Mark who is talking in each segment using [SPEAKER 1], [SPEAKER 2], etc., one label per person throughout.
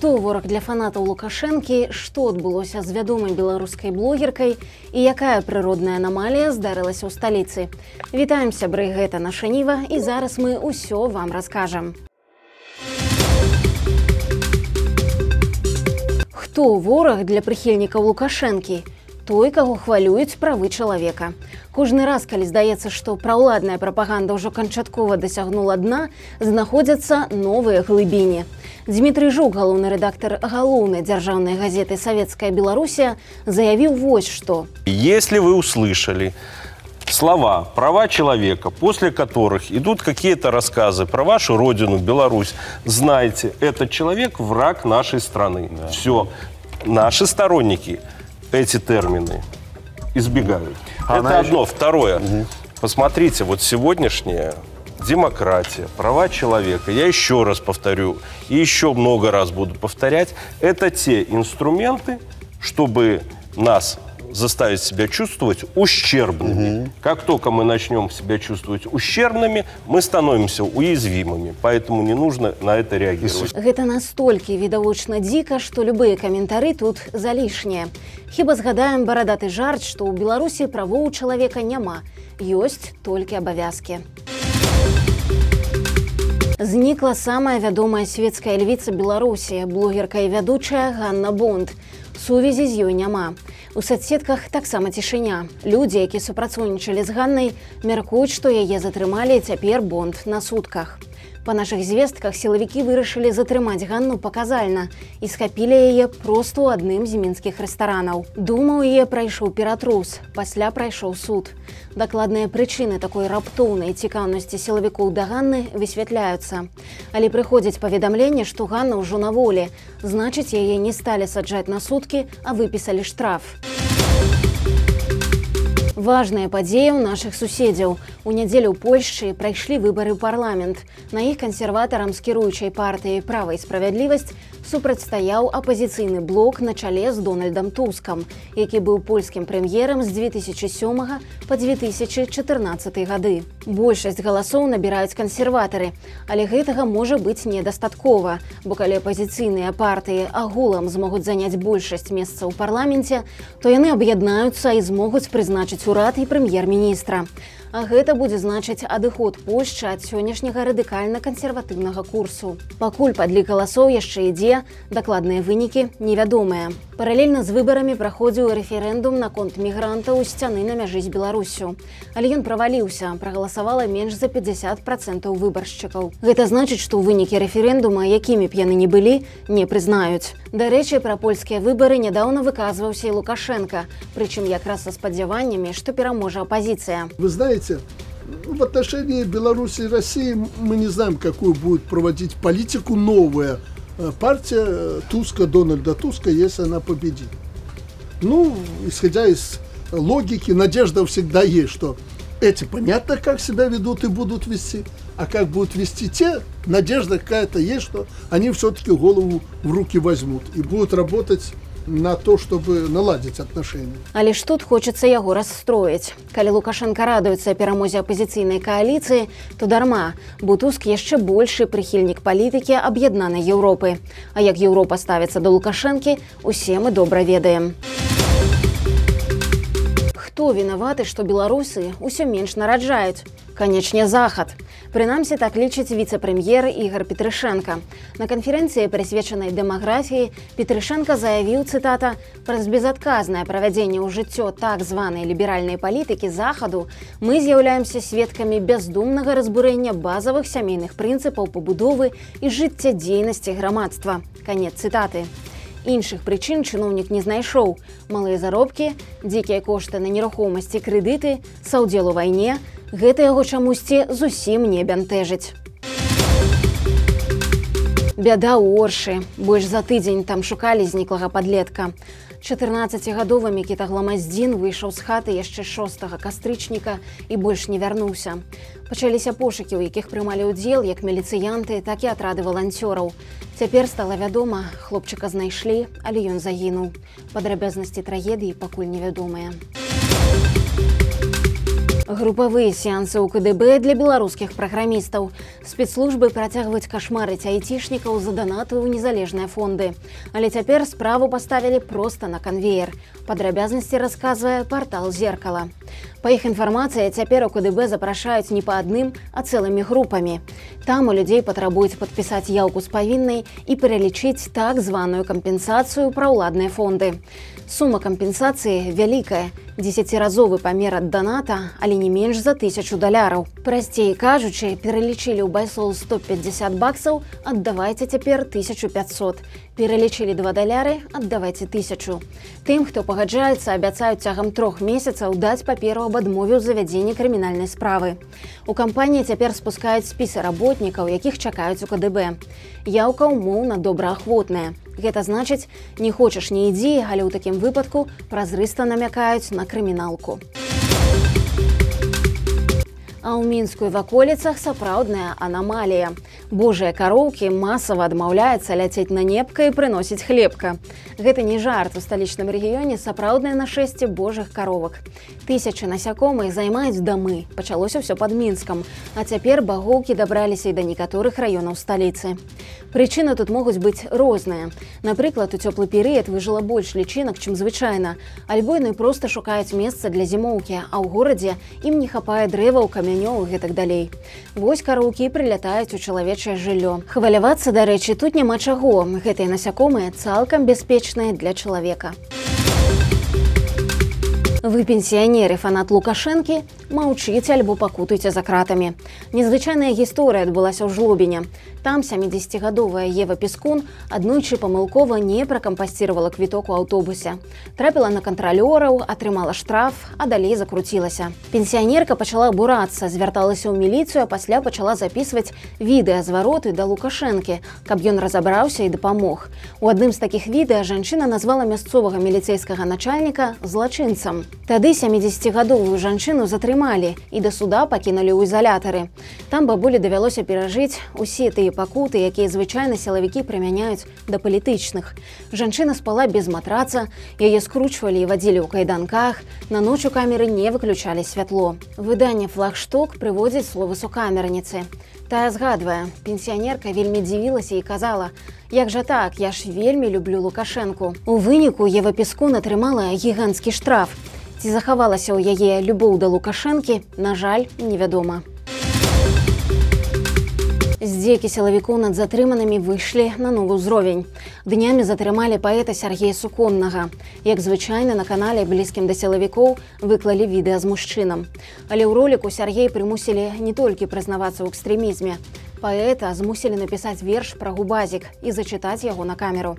[SPEAKER 1] хто вораг для фанатаў лукашэнкі што адбылося з вядомай беларускай блогеркай і якая прыродная анамалія здарылася ў сталіцы вітаем сябры гэта наша ніва і зараз мы ўсё вам раскажам. Хто вораг для прыхільнікаў лукашэнкі той каго хвалююць правы чалавека кожны раз калі здаецца што праўладная прапаганда ўжо канчаткова дасягнула дна знаходзяцца новыя глыбіні Дмітрий жук галоўны рэдактор галоўнай дзяржаўнай газеты советская беларусія заявіў вось что
[SPEAKER 2] если вы услышали слова права человека после которых идут какие-то рассказы про вашу родину беларусь знаете этот человек враг нашей страны да. все наши сторонники эти термины избегают. А это одно. Еще... второе. Угу. посмотрите вот сегодняшнее демократия, права человека, я еще раз повторю и еще много раз буду повторять, это те инструменты, чтобы нас заставить себя чувствовать ущербными. Угу. Как только мы начнем себя чувствовать ущербными, мы становимся уязвимыми. Поэтому не нужно на это реагировать.
[SPEAKER 1] Это настолько видовочно дико, что любые комментарии тут залишние. Хіба згадаем барадаты жарт, што ў Беларусі правоў чалавека няма. Ёсць толькі абавязкі. Знікла самая вядомая светская львіца Беларусі, блогерка і вядучая Ганна Бонд. Сувязі з ёй няма. У соцсетках таксама цішыня. Людзі, які супрацоўнічалі з Ганнай, мяркуюць, што яе затрымалі цяпер бонд на сутках. Па нашых звестках сілавікі вырашылі затрымаць ганну паказальна і схапілі яе проста ў адным з мінскіх рэстаранаў. Думаў яе прайшоў ператрус, пасля прайшоў суд. Дакладныя прычыны такой раптоўнай цікаўнасці сілавікоў да ганны высвятляюцца. Але прыходзіць паведамленне, што ганна ўжо на волі, значыць яе не сталі саджаць на суткі, а выпісалі штраф. Важная падзея ў нашых суседзяў. У нядзелю ў Польшчы прайшлі выбары ў парламент. На іх кансерватарам з кіруючай партыяй права і справядлівасць супрацьстаяў апазіцыйны блок на чале з дональдам тускам які быў польскім прэм'ерам з 2007 по 2014 гады большасць галасоў набіраюць кансерватары але гэтага можа быць недастаткова бо калі апазіцыйныя партыі агулам змогуць заняць большасць месца ў парламенце то яны аб'яднаюцца і змогуць прызначыць урад і прэм'ер-міністра а гэта будзе значыць адыход Польшчы ад сённяшняга радыкальна-кансерватыўнага курсу. Пакуль падлік галасоў яшчэ ідзе, дакладныя вынікі невядомыя. Паралельна з выбарамі праходзіў рэферэндум наконт мігрантаў у сцяны на мяжы з Беларусю. Але ён праваліўся, прагаласавала менш за 50 процентаў выбаршчыкаў. Гэта значыць, што вынікі рэферэндума, якімі б яны не былі, не прызнаюць. Дарэчы, пра польскія выбары нядаўна выказваўся і Лукашенко, прычым якраз са спадзяваннямі, што пераможа апазіцыя.
[SPEAKER 3] Вы знаете, в отношении Беларуси и России мы не знаем, какую будет проводить политику новая э, партия э, Туска, Дональда Туска, если она победит. Ну, исходя из логики, надежда всегда есть, что эти понятно, как себя ведут и будут вести, а как будут вести те, надежда какая-то есть, что они все-таки голову в руки возьмут и будут работать на то чтобы наладить отношения.
[SPEAKER 1] Але ж тут хочется яго расстроіць калі лукашенко радуецца перамозе апозіцыйнай коаліцыі то дарма. Бутуск яшчэ большы прыхільнік палітыкі аб'яднанай Еўропы А як Еўропа ставіцца до лукашэнкі усе мы добра ведаем. Хто вінаваты што беларусы ўсё менш нараджаюць канечне захад Прынамсі так лічыць віцэ-прэм'ер Ігар Петрышенко. На канферэнцыі прысвечанай дэмаграфіі Петрышенко заявіў цытата праз безадказнае правядзенне ў жыццё так званай ліберальнай палітыкі захаду мы з'яўляемся сведкамі бяздумнага разбурэння базавых сямейных прынцыпаў пабудовы і жыццядзейнасці грамадства. Канец цытаты. Іншых прычын чыноўнік не знайшоў. Малыя заробкі, дзікія кошты на нерухомасці крэдыты, саўдзел у вайне, гэта яго чамусьці зусім не бянтэжыць. Бяда ў оршы, больш за тыдзень там шукалі зніклага падлетка. 14гадовымі кітагламаздзін выйшаў з хаты яшчэ 6 кастрычніка і больш не вярнуўся. Пачаліся пошукі, у якіх прымалі ўдзел як міліцыянты, так і атрады валанцёраў. Цяпер стала вядома, хлопчыка знайшлі, але ён загінуў. Падрабязнасці трагедыі пакуль невядомыя. Групавыя сеансы ў КДБ для беларускіх праграмістаў. Спецслужбы працягваюць кашмарыць айцішнікаў за данаты ў незалежныя фонды. Але цяпер справу паставілі проста на канвеер. Падрабязнасці расказвае партал зеркала. Па іх інфармацыі цяпер у КДБ запрашаюць не па адным, а цэлымі групамі. Там у людзей патрабуюць падпісаць яўку з павіннай і пералічыць так званую кампенсацыю пра ўладныя фонды. Сума кампенсацыі вялікая, десятціразовы памер ад даната, але не менш за тысячу даляраў. Прасцей кажучы, пералічылі ў байсол 150 баксаў, аддавайце цяпер 1500. Пералічылі два даляры, аддавайце тысячу. Тым, хто пагаджаецца, абяцаюць цягам трох месяцаў даць паперу аб адмове ў завядзенні крымінальнай справы. У кампаніі цяпер спускаюць спісы работнікаў, якіх чакаюць у КДБ. Яўка ўмоўна добраахвотная. Гэта значыць, не хочаш не ідзі, але ў такім выпадку празрыста намякаюць на крыміналку. А ў мінскую ваколіцах сапраўдная анамалія. Божыя кароўкі масава адмаўляецца ляцець на непка і прыносіць хлебка. Гэта не жарт у сталічным рэгіёне сапраўднае нашэсце божых каровак. Тысячы насякомых займаюць дамы. Пачалося ўсё пад мінскам, А цяпер багоўкі дабраліся і да некаторых раёнаў сталіцы. Прычыны тут могуць быць розныя. Напрыклад, у цёплы перыяд выжыла больш лічынак, чым звычайна. Альбойны проста шукаюць месца для зімоўкі, а ў горадзе ім не хапае дрэва ў камень камянёў і гэтак далей. Вось кароўкі прылятаюць у чалавечае жыллё. Хвалявацца, дарэчы, тут няма чаго. Гэтыя насякомыя цалкам бяспечныя для чалавека. Вы пенсіянеры фанат лукашэнкі маўчыце альбо пакутуйце за кратамі. Незвычайная гісторыя адбылася ў жлобеня. Там 70гадовая Ева Пескун аднойчы памылкова не пракампасціравала квіток у аўтобусе. Трапіла на кантралёраў, атрымала штраф, а далей закруцілася. Пенсіянерка пачала бурацца, звярталася ў міліцыю, а пасля пачала записываць відэазвароты да лукашэнкі, каб ён разабраўся і дапамог. У адным з такіх відэа жанчына назвала мясцовага міліцейскага начальніка злачынцам. Тады 70гадовую жанчыну затрымалі і да суда пакінулі ў ізалятары. Там бабулі давялося перажыць усе тыя пакуты, якія звычайна сілавікі прымяняюць да палітычных. Жанчына спала без матраца, яе скручвалі і вадзілі ў кайданках, на ноч у камеры не выключалі святло. Выданне флагшток прыводзіць словы сукамерніцы. Тая згадвае, пенсіянерка вельмі дзівілася і казала: « Як жа так, я ж вельмі люблю лукашэнку. У выніку Ева песку атрымала гіганцкі штраф. Ці захавалася ў яе любоў да лукашэнкі, на жаль, невядома. Здзекі сілавікоў над затрыманымі выйшлі на новы ўзровень. Днямі затрымалі паэта Сергея Суконнага. Як звычайна на канале блізкім да сілавікоў выклалі відэа з мужчынам. Але ў роліку Сергей прымусілі не толькі прызнавацца ў экстрэмізме. Паэта змусілі напісаць верш пра губазік і зачытаць яго на камеру.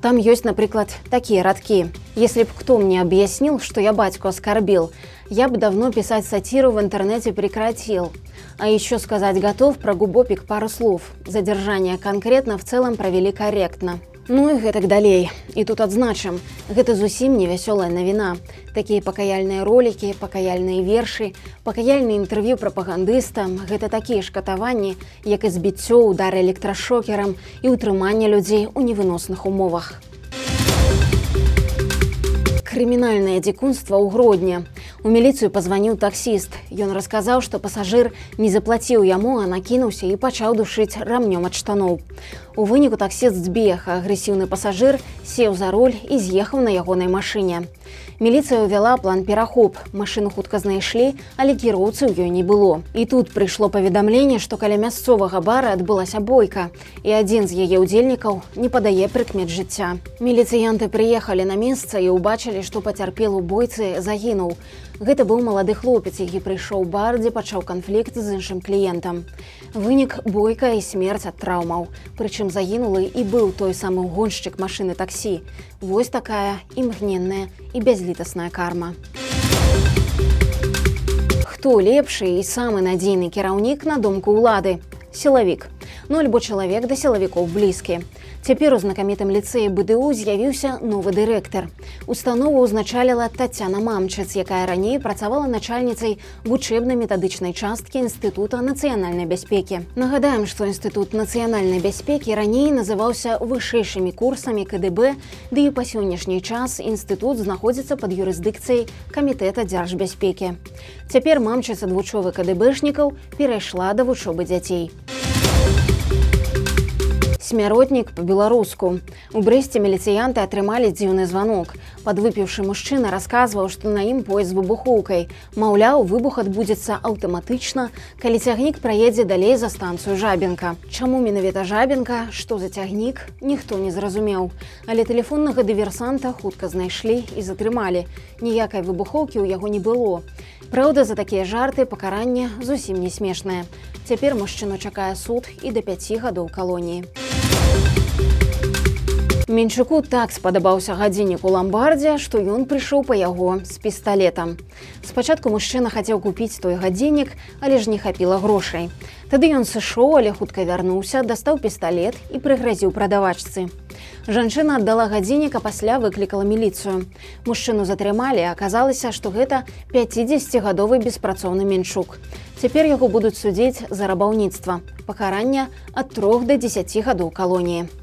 [SPEAKER 1] Там ёсць, напрыклад, такія радкі. Если б хто мне объяснил, что я батьку оскорбил, я бы давно писать сатиру в интернете прекратил. А еще сказать готов про губопик пару слов. Задержание конкретно в целом провели корректно. Ну і гэтак далей. І тут адзначым, гэта зусім не вясёлая навіна. Такія пакаяльныя ролікі, пакаяльныя вершы, пакаяльны інтэрв'ю прапагандыстам, гэта такія ж катаванні, як і збіццё удары электрашокерам і ўтрыманне людзей у невыносных умовах. Крымінальнае дзікунства ў гродня. У міліцыю пазваніў таксіст. Ён расказаў, што пасажыр не заплаціў яму, а накінуўся і пачаў душыць рамнём ад штаноў. У выніку таксіст збег, агрэсіўны пасажыр сеў за роль і з'ехаў на ягонай машыне. Міліцыя ўвяла план перахоп. Машыну хутка знайшлі, але кіроўцы ў ёй не было. І тут прыйшло паведамленне, што каля мясцовага бара адбылася бойка. І адзін з яе ўдзельнікаў не падае прыкмет жыцця. Міліцыянты прыехалі на месца і ўбачылі, што пацярпел у бойцы загінуў. Гэта быў малады хлопец, які прыйшоў бар, дзе пачаў канфлікт з іншым кліентам. Вынік бойка і смерць ад траўмаў. Прычым загінулы і быў той самы гоншчык машыны таксі. Вось такая імгненная і бязлітасная карма. Хто лепшы і самы надзейны кіраўнік на думку ўлады? Сілавік. Ну альбо чалавек да сілавікоў блізкі. Цяпер у знакамітым ліцэі БДУ з'явіўся новы дырэктар. Установу ўзначаліла Тацяна Мамчыц, якая раней працавала начальніцай вучэбна-метадычнай часткі інстытута нацыянальнай бяспекі. Нагадаем, што інстытут нацыянальнай бяспекі раней называўся вышэйшымі курсамі КДБ, ды і па сённяшні час інстытут знаходзіцца пад юрысдыкцыяй камітэта дзяржбяспекі. Цяпер мамчыц ад вучовы КДБшнікаў перайшла да вучобы дзяцей смяротнік по-беларуску. У брэсце міліцыянты атрымалі дзіўны званок. Падвыпіўшы мужчына расказваў, што на ім поезд з выбухоўкай. Маўляў, выбух адбудзецца аўтаматычна, калі цягнік праедзе далей за станцыю жабенка. Чаму менавіта жабенка, што за цягнік, ніхто не зразумеў. Але тэлефоннага дыверсанта хутка знайшлі і затрымалі. Ніякай выбухоўкі ў яго не было. Праўда, за такія жарты пакаранне зусім не смешнае. Цяпер мужчыну чакае суд і да 5 гадоў калоніі. Менчуку так спадабаўся гадзіннік у ламбардзе, што ён прыйшоў па яго з пісталетам. Спачатку мужчына хацеў купіць той гадзіннік, але ж не хапіла грошай. Тады ён сышоў, але хутка вярнуўся, дастаў пісталет і прыгразіў прадавачцы. Жанчына аддала гадзінніка пасля выклікала міліцыю. Мужчыну затрымалі, аказалася, што гэта 50гадовы беспрацоўны менчук. Цяпер яго будуць судзіць за рабаўніцтва. Пакарання ад трох да 10 гадоў калоніі.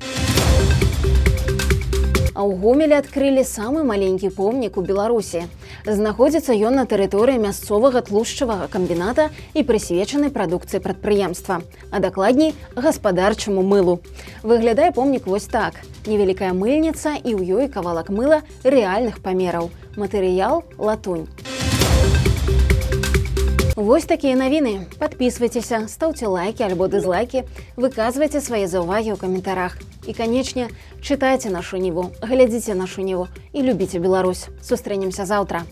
[SPEAKER 1] А ў гомелі адкрылі самы маленькі помнік у Беларусі. Знаходзіцца ён на тэрыторыі мясцовага тлушчавага камбіната і прысвечанай прадукцыі прадпрыемства, а дакладней гаспадарчаму мылу. Выглядае помнік вось так. Невялікая мыльніца і ў ёй кавалак мыла рэальных памераў. Матэрыял латунь. Вось такія навіны. Падпісвайцеся, стаўце лайки альбо дызлайкі, выказвайце свае заўвагі ў каментарах. І, канечне, чытайце нашу ніву, глядзіце нашу ніву і любіце Беларусь. Сустрэнемся заўтра.